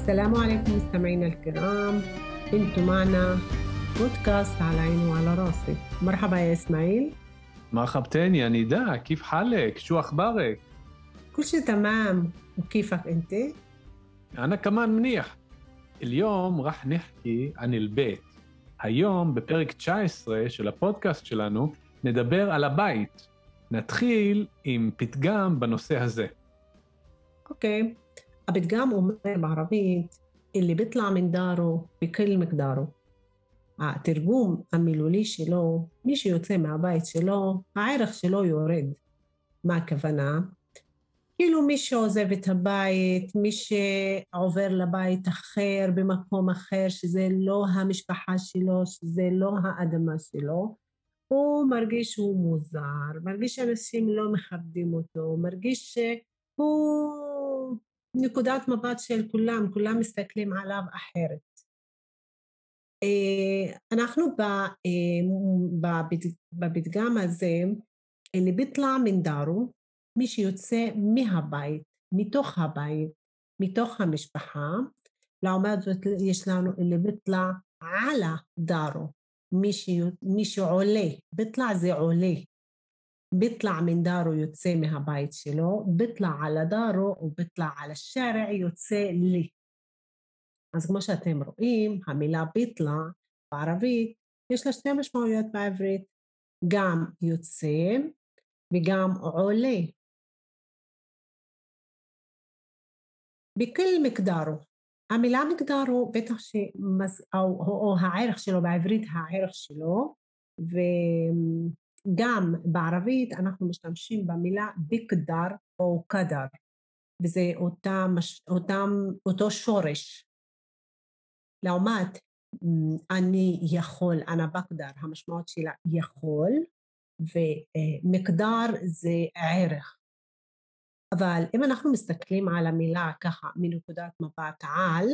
السلام عليكم مستمعينا الكرام انتم معنا بودكاست على عيني وعلى راسي مرحبا يا اسماعيل مرحبتين يا نداء كيف حالك شو اخبارك كل شيء تمام وكيفك انت انا كمان منيح اليوم راح نحكي عن البيت היום בפרק 19 של הפודקאסט שלנו נדבר על הבית. נתחיל עם פתגם בנושא הזה. اوكي הפתגם אומר בערבית, اللي بيطلع من داره بكل مقداره. התרגום המילולי שלו, מי שיוצא מהבית שלו, הערך שלו יורד. מה הכוונה? כאילו מי שעוזב את הבית, מי שעובר לבית אחר, במקום אחר, שזה לא המשפחה שלו, שזה לא האדמה שלו, הוא מרגיש שהוא מוזר, מרגיש שאנשים לא מכבדים אותו, מרגיש שהוא נקודת מבט של כולם, כולם מסתכלים עליו אחרת. אה, אנחנו אה, בפתגם הזה, לביטלה מנדרו, מי שיוצא מהבית, מתוך הבית, מתוך המשפחה, לעומת זאת יש לנו לביטלה עלה דרו, מי שעולה, ביטלה זה עולה, بيطلع من داره يتسي يوتسى מהבית شلو بيطلع على داره وبيطلع على الشارع يتسي لي אז כמו שאתם רואים, המילה ביטלה בערבית, יש לה שתי משמעויות בעברית, גם יוצא וגם עולה. בכל מגדרו, המילה מגדרו בטח שמס... או, או, או הערך שלו בעברית הערך שלו, ו... גם בערבית אנחנו משתמשים במילה בקדר או קדר, וזה אותה, אותם, אותו שורש. לעומת אני יכול, אנא בקדר, המשמעות שלה יכול, ומקדר זה ערך. אבל אם אנחנו מסתכלים על המילה ככה מנקודת מבט על,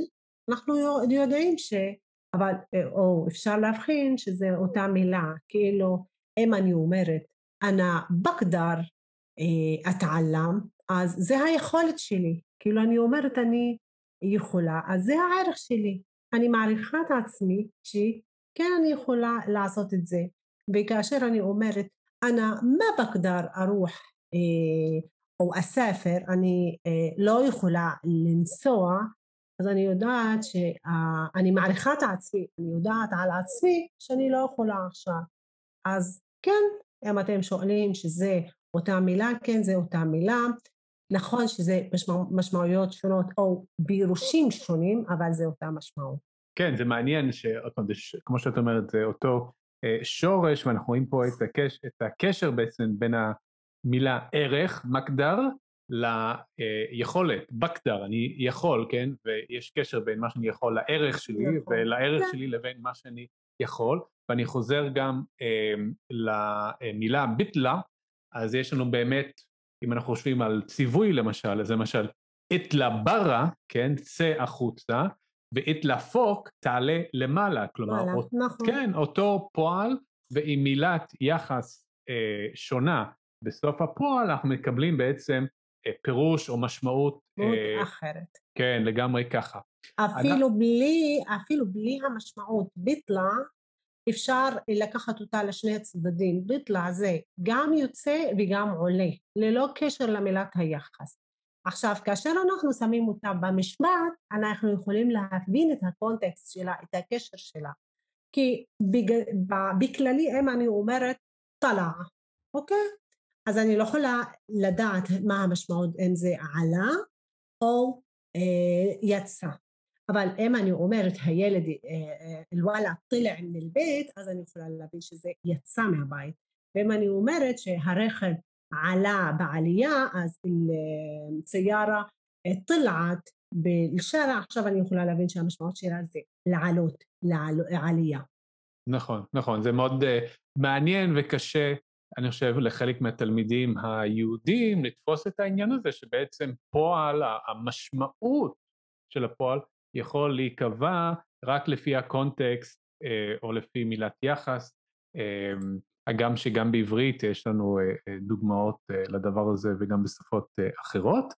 אנחנו יודעים ש... אבל, או אפשר להבחין שזה אותה מילה, כאילו אם אני אומרת, אנא בקדר אתעלם, אז זה היכולת שלי. כאילו אני אומרת אני יכולה, אז זה הערך שלי. אני מעריכה את עצמי שכן אני יכולה לעשות את זה. וכאשר אני אומרת, אנא מה בקדר ארוח או אספר, אני לא יכולה לנסוע, אז אני יודעת שאני מעריכה את עצמי, אני יודעת על עצמי שאני לא יכולה עכשיו. אז כן, אם אתם שואלים שזה אותה מילה, כן זה אותה מילה. נכון שזה משמע, משמעויות שונות או בירושים שונים, אבל זה אותה משמעות. כן, זה מעניין שעוד פעם, כמו שאת אומרת, זה אותו אה, שורש, ואנחנו רואים פה את הקשר, את הקשר בעצם בין המילה ערך, מקדר, ליכולת, בקדר, אני יכול, כן? ויש קשר בין מה שאני יכול לערך שלי, יכול. ולערך כן. שלי לבין מה שאני יכול. ואני חוזר גם אה, למילה ביטלה, אז יש לנו באמת, אם אנחנו חושבים על ציווי למשל, אז למשל, את לברה, כן, צא החוצה, ואת לפוק תעלה למעלה, כלומר, וואלה, אות, נכון. כן, אותו פועל, ועם מילת יחס אה, שונה בסוף הפועל, אנחנו מקבלים בעצם פירוש או משמעות אה, אחרת. כן, לגמרי ככה. אפילו אני... בלי, אפילו בלי המשמעות ביטלה, אפשר לקחת אותה לשני הצדדים, ביטלה זה גם יוצא וגם עולה, ללא קשר למילת היחס. עכשיו, כאשר אנחנו שמים אותה במשפט, אנחנו יכולים להבין את הקונטקסט שלה, את הקשר שלה. כי בג... בכללי, אם אני אומרת טלע, אוקיי? אז אני לא יכולה לדעת מה המשמעות אם זה עלה או אה, יצא. אבל אם אני אומרת הילד אה, אה, אלוואלה טילע מן אל-בית אז אני יכולה להבין שזה יצא מהבית. ואם אני אומרת שהרכב עלה בעלייה אז אה, סיארה טילעת בלשרה, עכשיו אני יכולה להבין שהמשמעות שלה זה לעלות, לעלייה. נכון, נכון, זה מאוד מעניין וקשה אני חושב, לחלק מהתלמידים היהודים לתפוס את העניין הזה, שבעצם פועל, המשמעות של הפועל יכול להיקבע רק לפי הקונטקסט uh, או לפי מילת יחס. Uh, הגם שגם בעברית יש לנו דוגמאות לדבר הזה וגם בשפות אחרות.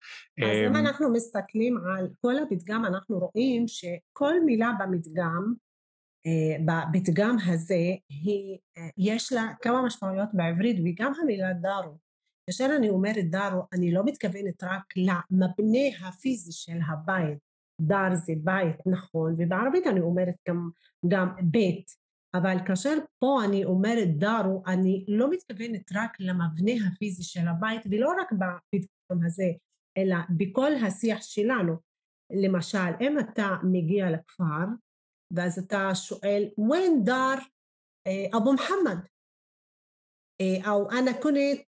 אז אם אנחנו מסתכלים על כל הפתגם, אנחנו רואים שכל מילה במדגם, בפתגם הזה, היא, יש לה כמה משמעויות בעברית וגם המילה דארו. כאשר אני אומרת דארו, אני לא מתכוונת רק למבנה הפיזי של הבית. דר זה בית, נכון, ובערבית אני אומרת גם, גם בית. אבל כאשר פה אני אומרת דארו, אני לא מתכוונת רק למבנה הפיזי של הבית, ולא רק בפתגם הזה, אלא בכל השיח שלנו. למשל, אם אתה מגיע לכפר, ואז אתה שואל, ווין דאר אבו מוחמד? או אנה קונת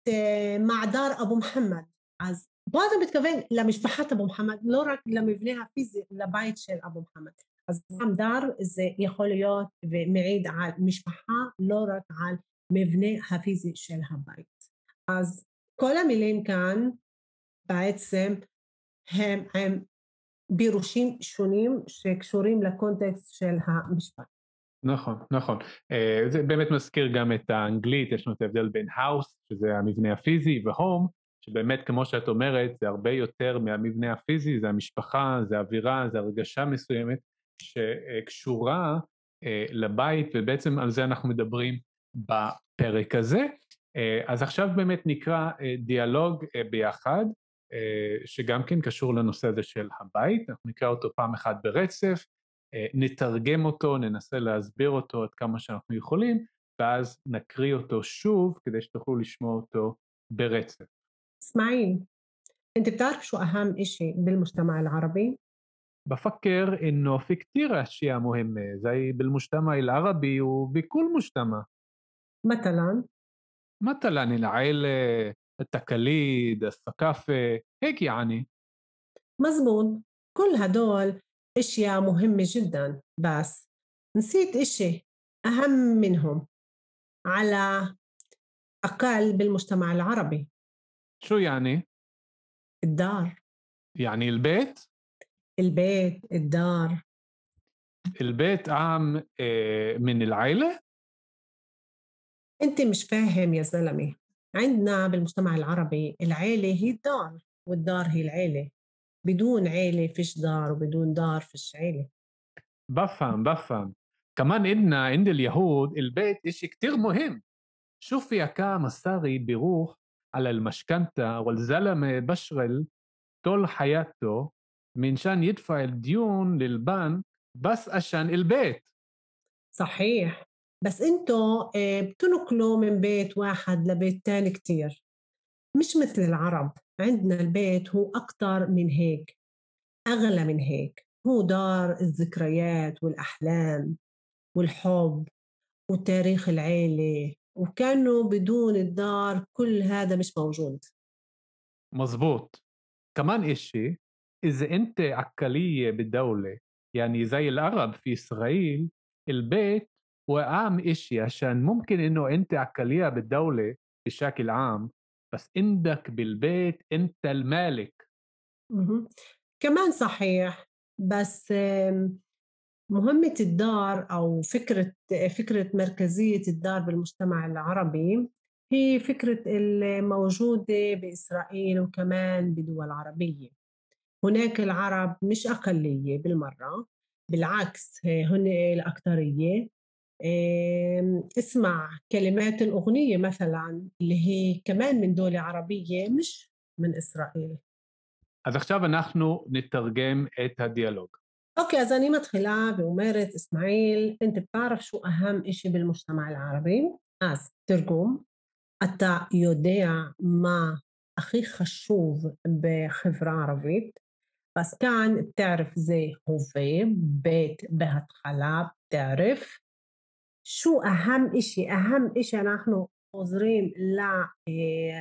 מעדר אבו מוחמד. אז פה אתה מתכוון למשפחת אבו מוחמד, לא רק למבנה הפיזי, לבית של אבו מוחמד. אז גם דר זה יכול להיות ומעיד על משפחה, לא רק על מבנה הפיזי של הבית. אז כל המילים כאן בעצם הם הם פירושים שונים שקשורים לקונטקסט של המשפט. נכון, נכון. אה, זה באמת מזכיר גם את האנגלית, יש לנו את ההבדל בין האוס, שזה המבנה הפיזי, והום, שבאמת כמו שאת אומרת, זה הרבה יותר מהמבנה הפיזי, זה המשפחה, זה אווירה, זה הרגשה מסוימת, שקשורה אה, לבית, ובעצם על זה אנחנו מדברים בפרק הזה. אה, אז עכשיו באמת נקרא דיאלוג ביחד, שגם כן קשור לנושא הזה של הבית, אנחנו נקרא אותו פעם אחת ברצף, נתרגם אותו, ננסה להסביר אותו עד כמה שאנחנו יכולים, ואז נקריא אותו שוב כדי שתוכלו לשמוע אותו ברצף. اسماعيل انت بتعرف شو اهم اشي بالمجتمع العربي بفكر إنه في كتير أشياء مهمة زي بالمجتمع العربي وبكل مجتمع مثلا مثلا العيلة التقاليد الثقافة هيك يعني مزبوط كل هدول إشياء مهمة جدا بس نسيت إشي أهم منهم على أقل بالمجتمع العربي شو يعني؟ الدار يعني البيت؟ البيت الدار البيت أهم من العيلة؟ أنت مش فاهم يا زلمة عندنا بالمجتمع العربي العيلة هي الدار والدار هي العيلة. بدون عيلة فيش دار وبدون دار فيش عيلة. بفهم بفهم. كمان إلنا عند اليهود البيت إشي كتير مهم. شوفي كام مصاري بيروح على المشكنتة والزلمة بشغل طول حياته من شان يدفع الديون للبنك بس عشان البيت؟ صحيح. بس أنتوا آه، بتنقلوا من بيت واحد لبيت تاني كتير. مش مثل العرب. عندنا البيت هو أكتر من هيك أغلى من هيك. هو دار الذكريات والأحلام والحب وتاريخ العيلة وكانوا بدون الدار كل هذا مش موجود. مزبوط. كمان إشي إذا أنت عكلية بالدولة يعني زي العرب في إسرائيل البيت هو أهم إشي عشان ممكن إنه أنت عكلية بالدولة بشكل عام بس عندك بالبيت أنت المالك. كمان صحيح بس مهمة الدار أو فكرة فكرة مركزية الدار بالمجتمع العربي هي فكرة الموجودة بإسرائيل وكمان بدول عربية. هناك العرب مش أقلية بالمرة بالعكس هن الأكثرية. اسمع كلمات الأغنية مثلا اللي هي كمان من دولة عربية مش من إسرائيل אז עכשיו אנחנו נתרגם את הדיאלוג. أوكي אז אני מתחילה ואומרת, إسماعيل أنت بتعرف شو أهم إشي بالمجتمع العربي? אז תרגום, אתה יודע מה הכי חשוב בחברה ערבית? بس كان بتعرف زي هوفي بيت בהתחלה بتعرف شو أهم إشي أهم إشي نحن חוזרים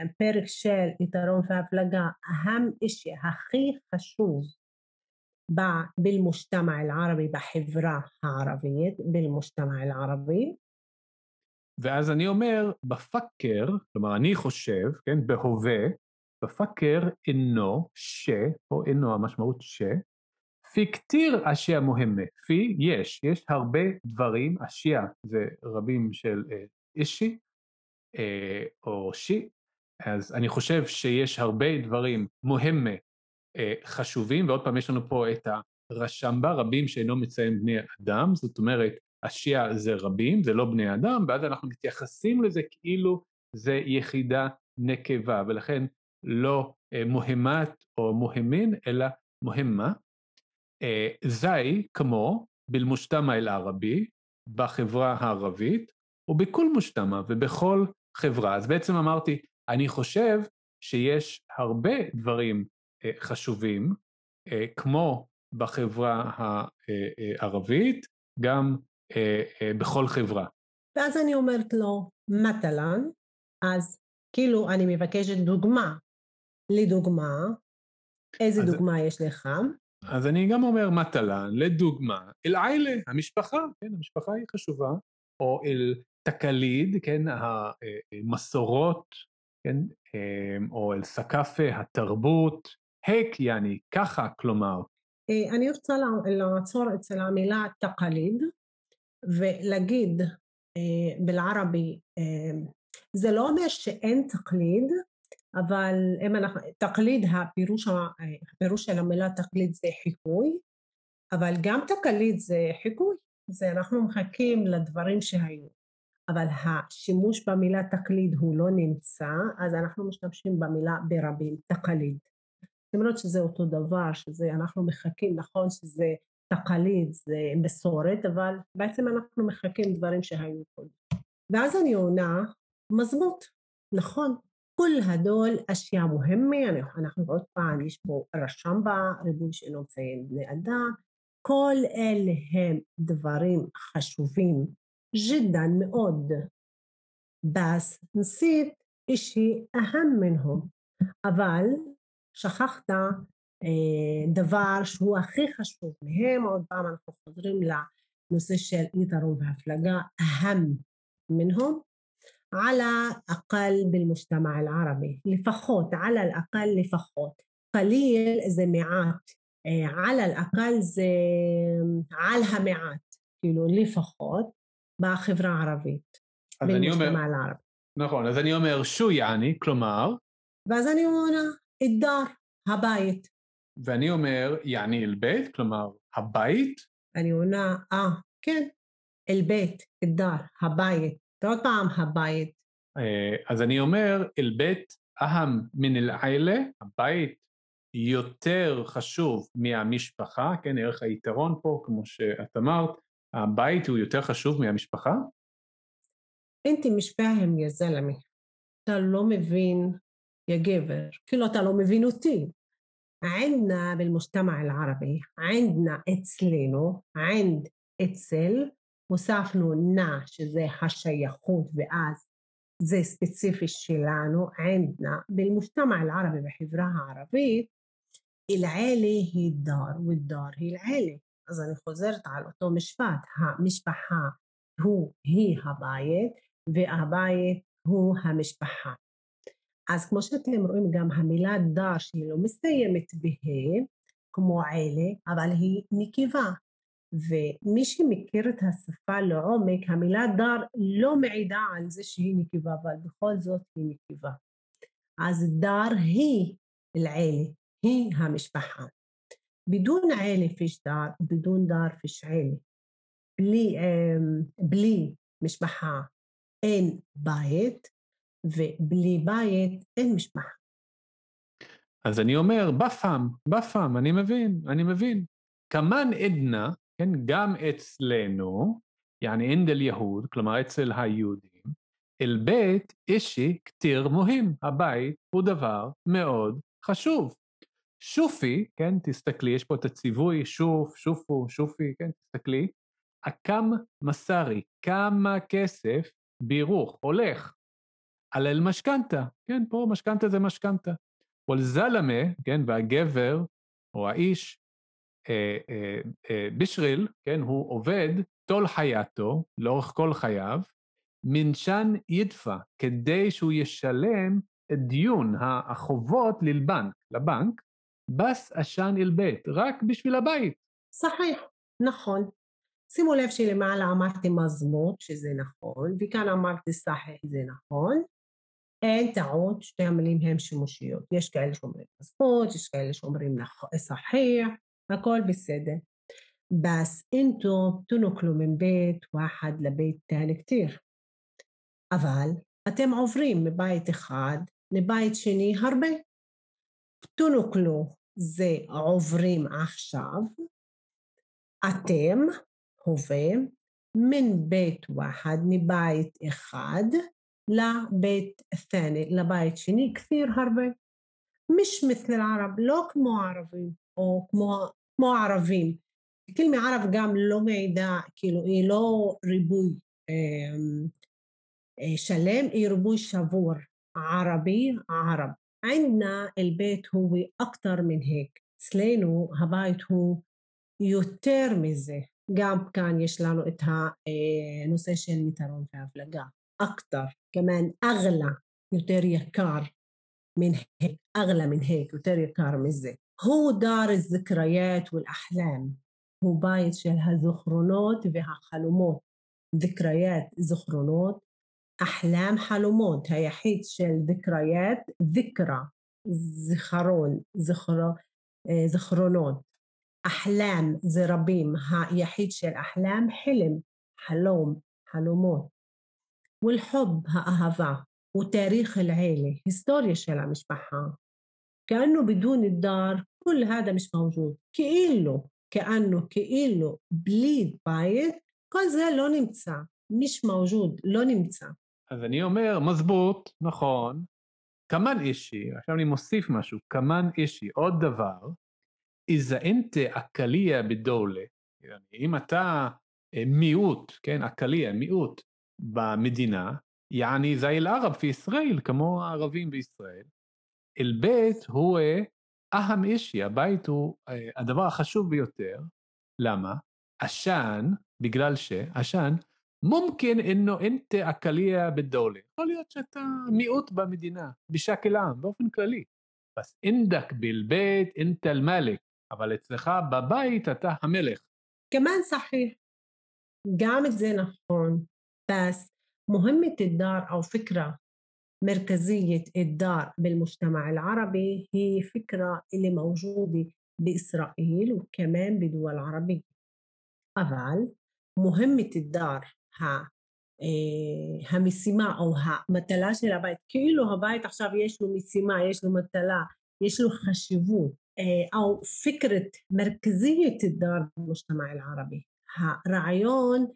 לפרק של יתרון והפלגה, אהם אישי הכי חשוב بالمجتمع العربي בחברה הערבית, بالمجتمع العربي. ואז אני אומר, בפקר, כלומר אני חושב, כן, בהווה, בפקר אינו ש, או אינו המשמעות ש, פיקטיר אשיה מוהמה. פי, יש, יש הרבה דברים, אשיה זה רבים של אה, אישי, אה, או שי, אז אני חושב שיש הרבה דברים מוהמה אה, חשובים, ועוד פעם יש לנו פה את הרשמבה, רבים שאינו מציין בני אדם, זאת אומרת, אשיה זה רבים, זה לא בני אדם, ואז אנחנו מתייחסים לזה כאילו זה יחידה נקבה, ולכן לא מוהמת או מוהמין, אלא מוהמה. אה, זי כמו בלמושתמה אל-ערבי, בחברה הערבית, ובכל מושתמה ובכל חברה. אז בעצם אמרתי, אני חושב שיש הרבה דברים אה, חשובים, אה, כמו בחברה הערבית, גם בכל חברה. ואז אני אומרת לו, מטלן, אז כאילו אני מבקשת דוגמה. לדוגמה, איזה אז, דוגמה יש לך? אז אני גם אומר מטלן, לדוגמה, אל-עיילה, המשפחה, כן, המשפחה היא חשובה, או אל תקליד, כן, המסורות, כן, או אל סקאפה, התרבות, היק יעני, ככה, כלומר. אני רוצה לעצור אצל המילה תקליד, ולהגיד בלערבי, זה לא אומר שאין תקליד, אבל אם אנחנו, תקליד, הפירוש, הפירוש של המילה תקליד זה חיקוי, אבל גם תקליד זה חיקוי, זה אנחנו מחכים לדברים שהיו. אבל השימוש במילה תקליד הוא לא נמצא, אז אנחנו משתמשים במילה ברבים, תקליד. למרות שזה אותו דבר, שזה אנחנו מחכים, נכון שזה תקליד, זה מסורת, אבל בעצם אנחנו מחכים דברים שהיו קודם. ואז אני עונה, מזמות, נכון, כל הדול אשיה מוהמה, אנחנו עוד פעם, יש פה רשם בה, ריבוי שאינו מציין בני אדם, כל אלה הם דברים חשובים جدا מאוד, בס נסיט אישי אהם מנהם, אבל שכחת אה, דבר שהוא הכי חשוב מהם, עוד פעם אנחנו חוזרים לנושא של יתרון והפלגה, אהם מנהם, على أقل بالمجتمع العربي לפחות, على الأقل לפחות, قليل זה מעט, على الأقل זה על המעט, כאילו לפחות, בחברה הערבית, במג'תמע אל-ערבי. נכון, אז אני אומר שו יעני, כלומר... ואז אני אומר, אדר, הבית. ואני אומר, יעני אל-בית, כלומר, הבית? אני עונה, אה, כן, אל-בית, אדר, הבית. עוד פעם הבית. אה, אז אני אומר, אל-בית אהם מן אל-עילה, הבית יותר חשוב מהמשפחה, כן, ערך היתרון פה, כמו שאת אמרת, הבית הוא יותר חשוב מהמשפחה? אינתי משפהם יא זלמי. אתה לא מבין, יא גבר, כאילו אתה לא מבין אותי. ענדנה بالمجتمع العربي, ענדנה אצלנו, ענד אצל, הוספנו נא שזה השייכות ואז זה ספציפי שלנו, ענדנה, במושתמע אל-ערבי בחברה הערבית, אל-עלי היא דאר ודאר היא אל-עלי. אז אני חוזרת על אותו משפט, המשפחה הוא, היא הבית והבית הוא המשפחה. אז כמו שאתם רואים גם המילה דאר שהיא לא מסתיימת בה, כמו אלה, אבל היא נקבה, ומי שמכיר את השפה לעומק, המילה דר לא מעידה על זה שהיא נקבה, אבל בכל זאת היא נקבה. אז דר היא אל-עלה, היא המשפחה. بدون عيلة فيش دار وبدون دار فيش عيلة بلي بلي משפחה אין בית ובלי בית אין משפחה. אז אני אומר, בפעם, בפעם, אני מבין, אני מבין. כמן עדנה, כן, גם אצלנו, יעני אינדל יהוד, כלומר אצל היהודים, אל בית אישי כתיר מוהם, הבית הוא דבר מאוד חשוב. שופי, כן, תסתכלי, יש פה את הציווי, שוף, שופו, שופי, כן, תסתכלי, אקם מסרי, כמה כסף בירוך, הולך, על אל משכנתה, כן, פה משכנתה זה משכנתה. וול זלמה, כן, והגבר, או האיש, אה, אה, אה, בשריל, כן, הוא עובד תול חייתו, לאורך כל חייו, מנשן ידפה, כדי שהוא ישלם את דיון החובות ללבנק, לבנק, בס עשן אל בית, רק בשביל הבית. סחיח, נכון. שימו לב שלמעלה אמרתי מזמות, שזה נכון, וכאן אמרתי סחיח, זה נכון. אין טעות, שתי המילים הן שימושיות. יש כאלה שאומרים מזמות, יש כאלה שאומרים סחיח, הכל בסדר. بس انتوا بتنقلوا من بيت واحد לבית תאני كتير. אבל אתם עוברים מבית אחד לבית שני הרבה. תונוקלו זה עוברים עכשיו, אתם, הווה, מן בית ואחד, מבית אחד, לבית ת'אני, לבית שני, כפיר הרבה. مش مثل العرب, לא כמו ערבים, או כמו, כמו ערבים. כלמי ערב גם לא מעידה, כאילו היא לא ריבוי שלם, היא ריבוי שבור. عربي عرب عندنا البيت هو أكتر من هيك אצלנו הבית הוא יותר מזה גם כאן יש לנו את הנושא של יתרון והפלגה أكتر كمان أغلى יותר יקר من هيك أغلى من هيك יותר יקר מזה הוא דאר הזכריות והאחלם, הוא בית של הזיכרונות והחלומות, זכריות זיכרונות, אחלם חלומות, היחיד של זכריות זכרה, זיכרון, זיכרונות, אחלם זה רבים, היחיד של אחלם חלם, חלום, חלומות, ולחוב האהבה, ותאריך אל-עילה, היסטוריה של המשפחה, كأنه بدون الدار كل هذا مش موجود. כאילו, كأنه, כאילו, בלי בית, כל זה לא נמצא. مش موجود, לא נמצא. אז אני אומר, מזבוט, נכון, כמן אישי, עכשיו אני מוסיף משהו, כמן אישי, עוד דבר, איזה אינטה אקליה בדולה, אם אתה אה, מיעוט, כן, אקליה, מיעוט במדינה, יעני זי אל-ערב في ישראל, כמו הערבים בישראל, אל-בית הוא אה, אהם אישי, הבית הוא אה, הדבר החשוב ביותר. למה? עשן, בגלל שעשן, מומקין אינו אינטה אקליה בדולה. יכול להיות שאתה מיעוט במדינה, בשקל עם, באופן כללי. אז אינדק בלבית אינטה אל-מלך, אבל אצלך בבית אתה המלך. כמאן صحيح. גם את זה נכון. بس مهمة דאר או פיקרה, مركزية الدار بالمجتمع العربي هي فكرة اللي موجودة بإسرائيل وكمان بدول عربية אבל مهمة الدار המשימה או המטלה של הבית, כאילו הבית עכשיו יש לו משימה, יש לו מטלה, יש לו חשיבות, או פיקרת מרכזיית الدار במושתמע אל-ערבי. הרעיון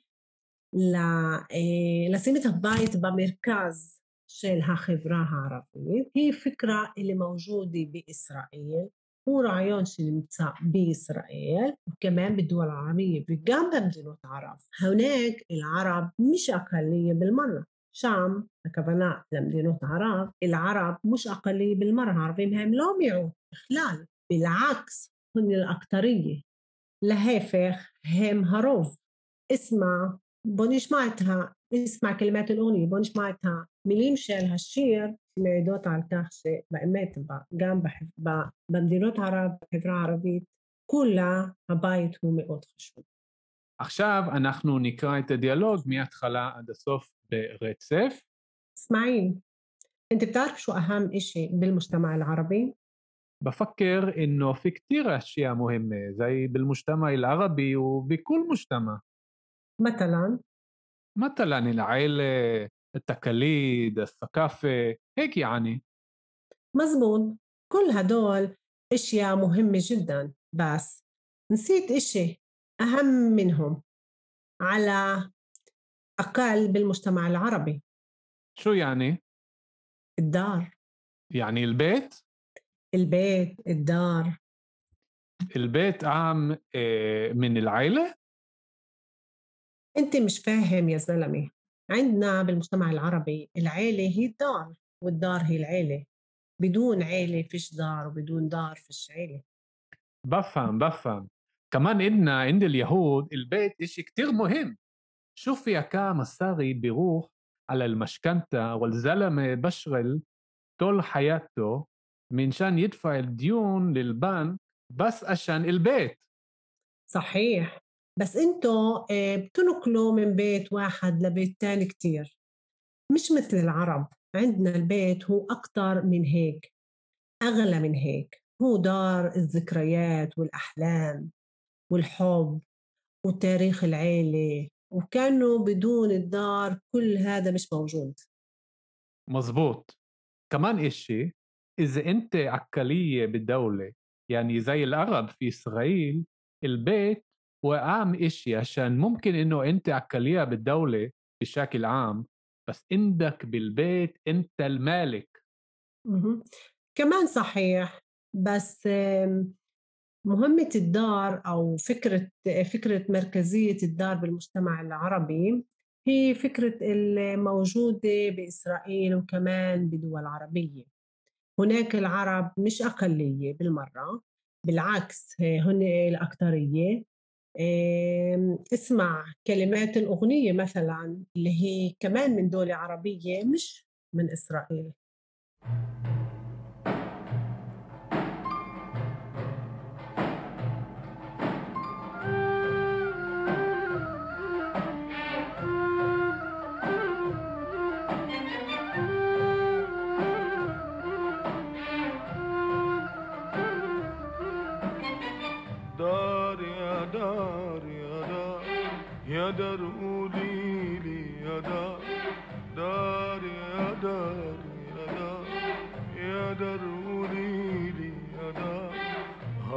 לשים את הבית במרכז של החברה הערבית, היא פקרה اللي מוג'ודי בישראל הוא רעיון שנמצא בישראל, וכמאן בדואל הערביה וגם במדינות ערב. אל ערב מיש أقلية بالمرة. שם, הכוונה למדינות ערב, العرب مش أقلية بالمرة, הערבים הם לא מיעוט בכלל, بالعكس هن الأكترية. להפך, הם הרוב. אסמה, בוא נשמע את ה... אסמע כלימת אל-אוני, בוא נשמע את המילים של השיר מעידות על כך שבאמת גם במדינות ערב, בחברה הערבית, כולה הבית הוא מאוד חשוב. עכשיו אנחנו נקרא את הדיאלוג מההתחלה עד הסוף ברצף. اسماعيل انت بتعرف شو اهم اشي بالمجتمع العربي؟ بفكر انه في كتير اشياء مهمة زي بالمجتمع العربي وبكل مجتمع مثلا مثلا العيلة التقاليد الثقافة هيك يعني مزبوط كل هدول إشياء مهمة جدا بس نسيت إشي أهم منهم على أقل بالمجتمع العربي شو يعني؟ الدار يعني البيت؟ البيت الدار البيت أهم من العيلة؟ انت مش فاهم يا زلمة عندنا بالمجتمع العربي العيلة هي الدار والدار هي العيلة. بدون عيلة فيش دار وبدون دار فيش عيلة. بفهم بفهم. كمان إلنا عند اليهود البيت إشي كتير مهم. شو في كام مصاري بيروح على المشكنتة والزلمة بشغل طول حياته منشان يدفع الديون للبنك بس عشان البيت. صحيح. بس أنتوا آه، بتنقلوا من بيت واحد لبيت تاني كتير. مش مثل العرب. عندنا البيت هو أكتر من هيك أغلى من هيك. هو دار الذكريات والأحلام والحب وتاريخ العيلة وكانوا بدون الدار كل هذا مش موجود. مزبوط. كمان إشي إذا أنت عكلية بالدولة يعني زي العرب في إسرائيل البيت هو أهم إشي عشان ممكن إنه أنت عكلية بالدولة بشكل عام بس عندك بالبيت أنت المالك. كمان صحيح بس مهمة الدار أو فكرة فكرة مركزية الدار بالمجتمع العربي هي فكرة الموجودة بإسرائيل وكمان بدول عربية. هناك العرب مش أقلية بالمرة بالعكس هن الأكثرية. اسمع كلمات الأغنية مثلا اللي هي كمان من دولة عربية مش من إسرائيل. يا دار يا دار يا دار قولي لي يا دار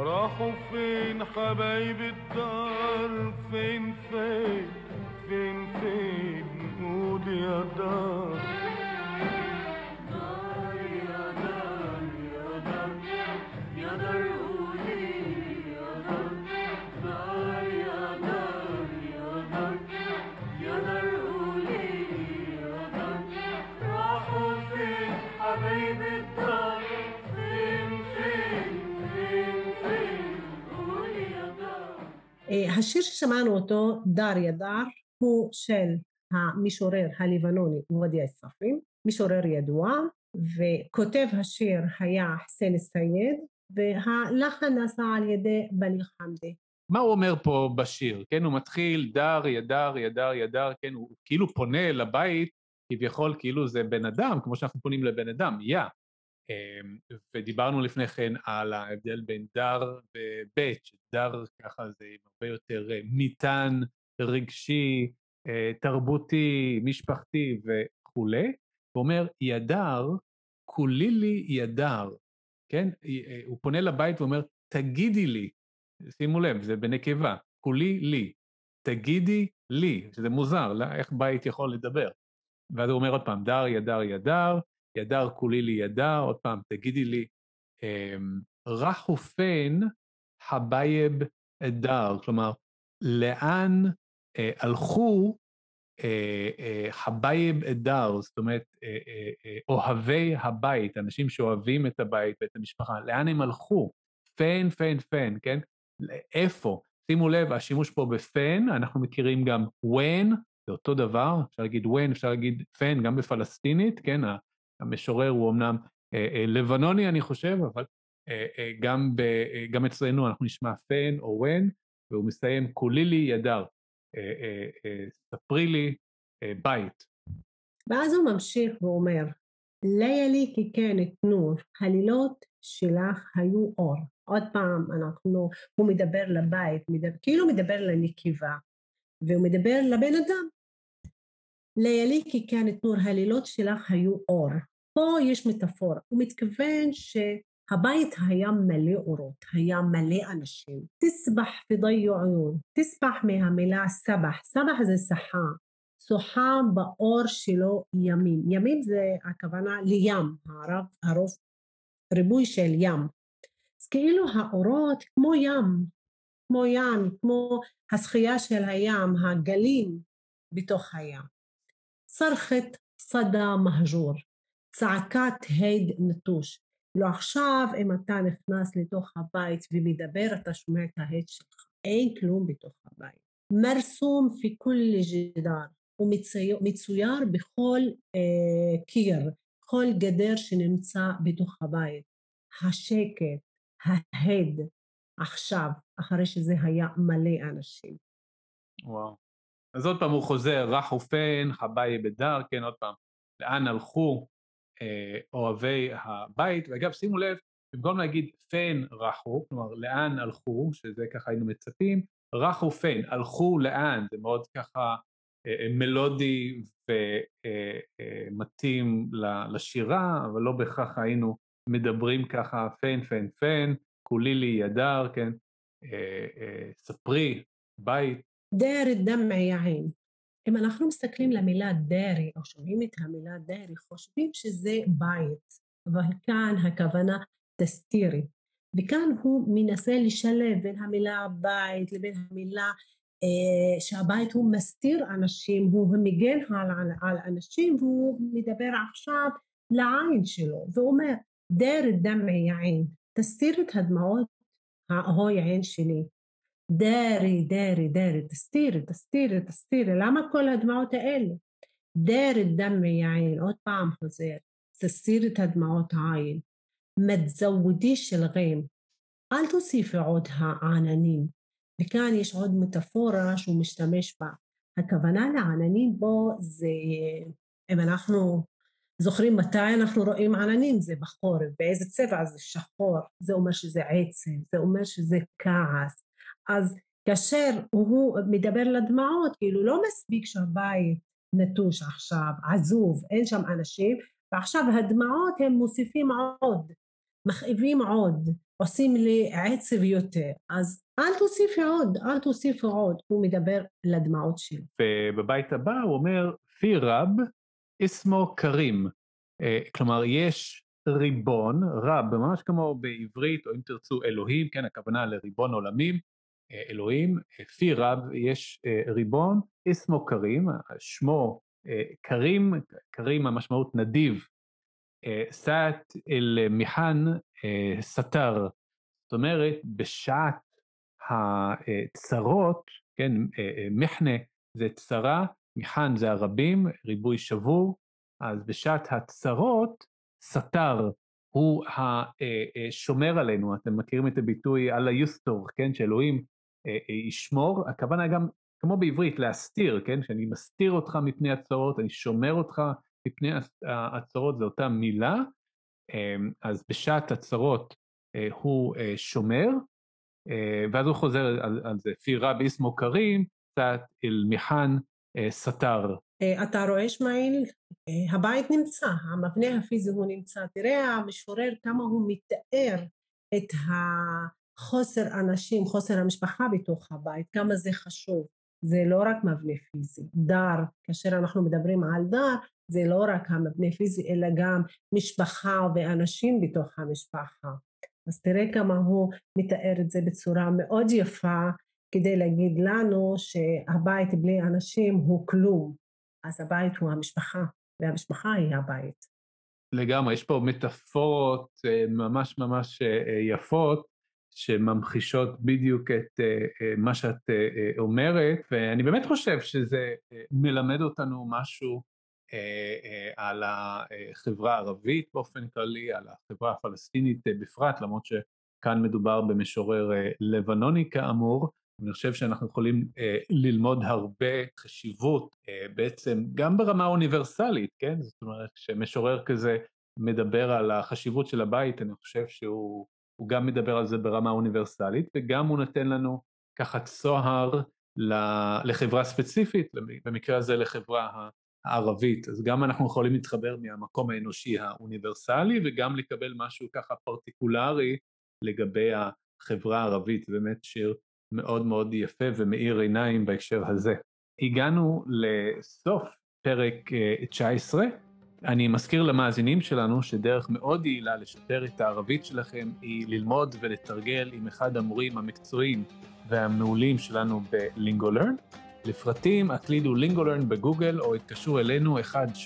راحوا فين حبايب الدار فين فين فين فين قول يا دار השיר ששמענו אותו, דר ידר, הוא של המשורר הלבנוני עובדיה א-ספרי, משורר ידוע, וכותב השיר היה חסיין א-סייד, והלחן נעשה על ידי בלי חמדי. מה הוא אומר פה בשיר? כן, הוא מתחיל דר, ידר, ידר, ידר, כן, הוא כאילו פונה לבית, כביכול כאילו זה בן אדם, כמו שאנחנו פונים לבן אדם, יא. Yeah. ודיברנו לפני כן על ההבדל בין דר ובית, שדר ככה זה הרבה יותר אה, מטען רגשי, אה, תרבותי, משפחתי וכולי. הוא אומר, ידר, כולי לי ידר, כן? אה, הוא פונה לבית ואומר, תגידי לי, שימו לב, זה בנקבה, כולי לי, תגידי לי, שזה מוזר, לא? איך בית יכול לדבר? ואז הוא אומר עוד פעם, דר, ידר, ידר, ידר כולי לי ידר, עוד פעם, תגידי לי, אמ, רך ופן حبايب الدار, כלומר, לאן אה, הלכו אה, אה, حبايب الدار, זאת אומרת, אוהבי הבית, אנשים שאוהבים את הבית ואת המשפחה, לאן הם הלכו? فين, فين, فين, כן? איפה? שימו לב, השימוש פה ב فين, אנחנו מכירים גם وين, זה אותו דבר, אפשר להגיד وين, אפשר להגיד فين, גם בפלסטינית, כן? המשורר הוא אמנם אה, אה, לבנוני, אני חושב, אבל אה, גם, ב, גם אצלנו אנחנו נשמע פן או when, והוא מסיים, כולי לי ידר, ספרי לי בית. ואז הוא ממשיך ואומר, לילי ככנת נור, הלילות שלך היו אור. עוד פעם, אנחנו, הוא מדבר לבית, מדבר, כאילו מדבר לנקבה, והוא מדבר לבן אדם. לילי ככנת נור, הלילות שלך היו אור. פה יש מטאפורה, הוא מתכוון שהבית היה מלא אורות, היה מלא אנשים. תסבח בדי עיון, תסבח מהמילה סבח, סבח זה שחה, שוחה באור שלו ימים. ימים זה הכוונה לים, הרב, הרוב, ריבוי של ים. אז כאילו האורות כמו ים, כמו ים, כמו השחייה של הים, הגלים בתוך הים. צרכת סדה מהג'ור, צעקת הד נטוש. לא עכשיו אם אתה נכנס לתוך הבית ומדבר אתה שומע את ההד שלך. אין כלום בתוך הבית. מרסום פי כל ג'דאר, הוא מצויר בכל אה, קיר, כל גדר שנמצא בתוך הבית. השקט, ההד, עכשיו, אחרי שזה היה מלא אנשים. וואו. אז עוד פעם הוא חוזר, רח ופן, חבאי בדר, כן, עוד פעם, לאן הלכו אה, אוהבי הבית, ואגב, שימו לב, במקום להגיד פן רחו, כלומר, לאן הלכו, שזה ככה היינו מצפים, רחו פן, הלכו לאן, זה מאוד ככה אה, אה מלודי ומתאים אה, אה, לשירה, אבל לא בהכרח היינו מדברים ככה פן, פן, פן, כולי לי ידר, כן, אה, אה, ספרי, בית. דאר דמע יעין. אם אנחנו מסתכלים למילה דארי, או שומעים את המילה דארי, חושבים שזה בית, אבל כאן הכוונה תסתירי. וכאן הוא מנסה לשלב בין המילה בית לבין המילה אה, שהבית הוא מסתיר אנשים, הוא מגן על, על, על אנשים, והוא מדבר עכשיו לעין שלו, ואומר, דאר דמעי יעין, תסתיר את הדמעות ההוי עין שלי. דארי, דארי, דארי, תסתירי, תסתירי, תסתירי, למה כל הדמעות האלה? דארי דמי עין, עוד פעם חוזר, תסתירי את הדמעות העין. מתזוודיש של גים, אל תוסיפי עוד העננים. וכאן יש עוד מטאפורה שהוא משתמש בה. הכוונה לעננים בו זה, אם אנחנו זוכרים מתי אנחנו רואים עננים, זה בחורף, באיזה צבע זה שחור, זה אומר שזה עצם, זה אומר שזה כעס. אז כאשר הוא מדבר לדמעות, כאילו לא מספיק שהבית נטוש עכשיו, עזוב, אין שם אנשים, ועכשיו הדמעות הם מוסיפים עוד, מכאיבים עוד, עושים לי עצב יותר, אז אל תוסיפי עוד, אל תוסיפי עוד, הוא מדבר לדמעות שלו. ובבית הבא הוא אומר, פי רב אסמו קרים, אה, כלומר יש ריבון, רב, ממש כמו בעברית, או אם תרצו אלוהים, כן, הכוונה לריבון עולמים, אלוהים, פי רב יש אה, ריבון, אסמו קרים, שמו קרים, קרים המשמעות נדיב, סעת אל מיחן סתר, זאת אומרת בשעת הצרות, כן, מחנה זה צרה, מיחן זה הרבים, ריבוי שבור, אז בשעת הצרות, סתר הוא השומר עלינו, אתם מכירים את הביטוי אללה יוסטור, כן, שאלוהים ישמור, הכוונה גם, כמו בעברית, להסתיר, כן, שאני מסתיר אותך מפני הצרות, אני שומר אותך מפני הצרות, זו אותה מילה, אז בשעת הצרות הוא שומר, ואז הוא חוזר על, על זה, פי רב איסמו קרים, קצת אל מיחן סתר. אה, אתה רואה שמעיל, אה, הבית נמצא, המבנה הפיזי הוא נמצא, תראה המשורר כמה הוא מתאר את החוסר אנשים, חוסר המשפחה בתוך הבית, כמה זה חשוב, זה לא רק מבנה פיזי, דר, כאשר אנחנו מדברים על דר, זה לא רק המבנה פיזי אלא גם משפחה ואנשים בתוך המשפחה. אז תראה כמה הוא מתאר את זה בצורה מאוד יפה כדי להגיד לנו שהבית בלי אנשים הוא כלום, אז הבית הוא המשפחה, והמשפחה היא הבית. לגמרי, יש פה מטאפורות אה, ממש ממש אה, אה, יפות, שממחישות בדיוק את מה שאת אומרת, ואני באמת חושב שזה מלמד אותנו משהו על החברה הערבית באופן כללי, על החברה הפלסטינית בפרט, למרות שכאן מדובר במשורר לבנוני כאמור, אני חושב שאנחנו יכולים אה, ללמוד הרבה חשיבות אה, בעצם גם ברמה אוניברסלית, כן? זאת אומרת, כשמשורר כזה מדבר על החשיבות של הבית, אני חושב שהוא גם מדבר על זה ברמה אוניברסלית, וגם הוא נותן לנו ככה צוהר לחברה ספציפית, במקרה הזה לחברה הערבית. אז גם אנחנו יכולים להתחבר מהמקום האנושי האוניברסלי, וגם לקבל משהו ככה פרטיקולרי לגבי החברה הערבית. באמת שיר מאוד מאוד יפה ומאיר עיניים בהקשר הזה. הגענו לסוף פרק 19. אה, אני מזכיר למאזינים שלנו שדרך מאוד יעילה לשפר את הערבית שלכם היא ללמוד ולתרגל עם אחד המורים המקצועיים והמעולים שלנו ב LingoLearn. לפרטים הקלידו LingoLearn בגוגל או התקשרו אלינו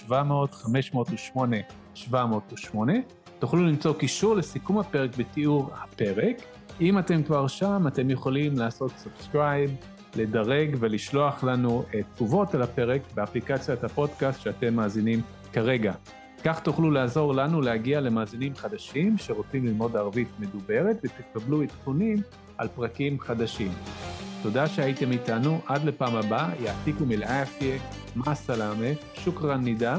1-700-508-708 תוכלו למצוא קישור לסיכום הפרק בתיאור הפרק. אם אתם כבר שם, אתם יכולים לעשות subscribe, לדרג ולשלוח לנו תגובות על הפרק באפליקציית הפודקאסט שאתם מאזינים כרגע. כך תוכלו לעזור לנו להגיע למאזינים חדשים שרוצים ללמוד ערבית מדוברת ותקבלו עדכונים על פרקים חדשים. תודה שהייתם איתנו, עד לפעם הבאה, יעתיקו מלעפיה, מה סלאמה, שוכרן נידה.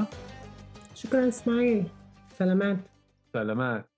שוכרן אסמאעיל, סלמת. סלמת.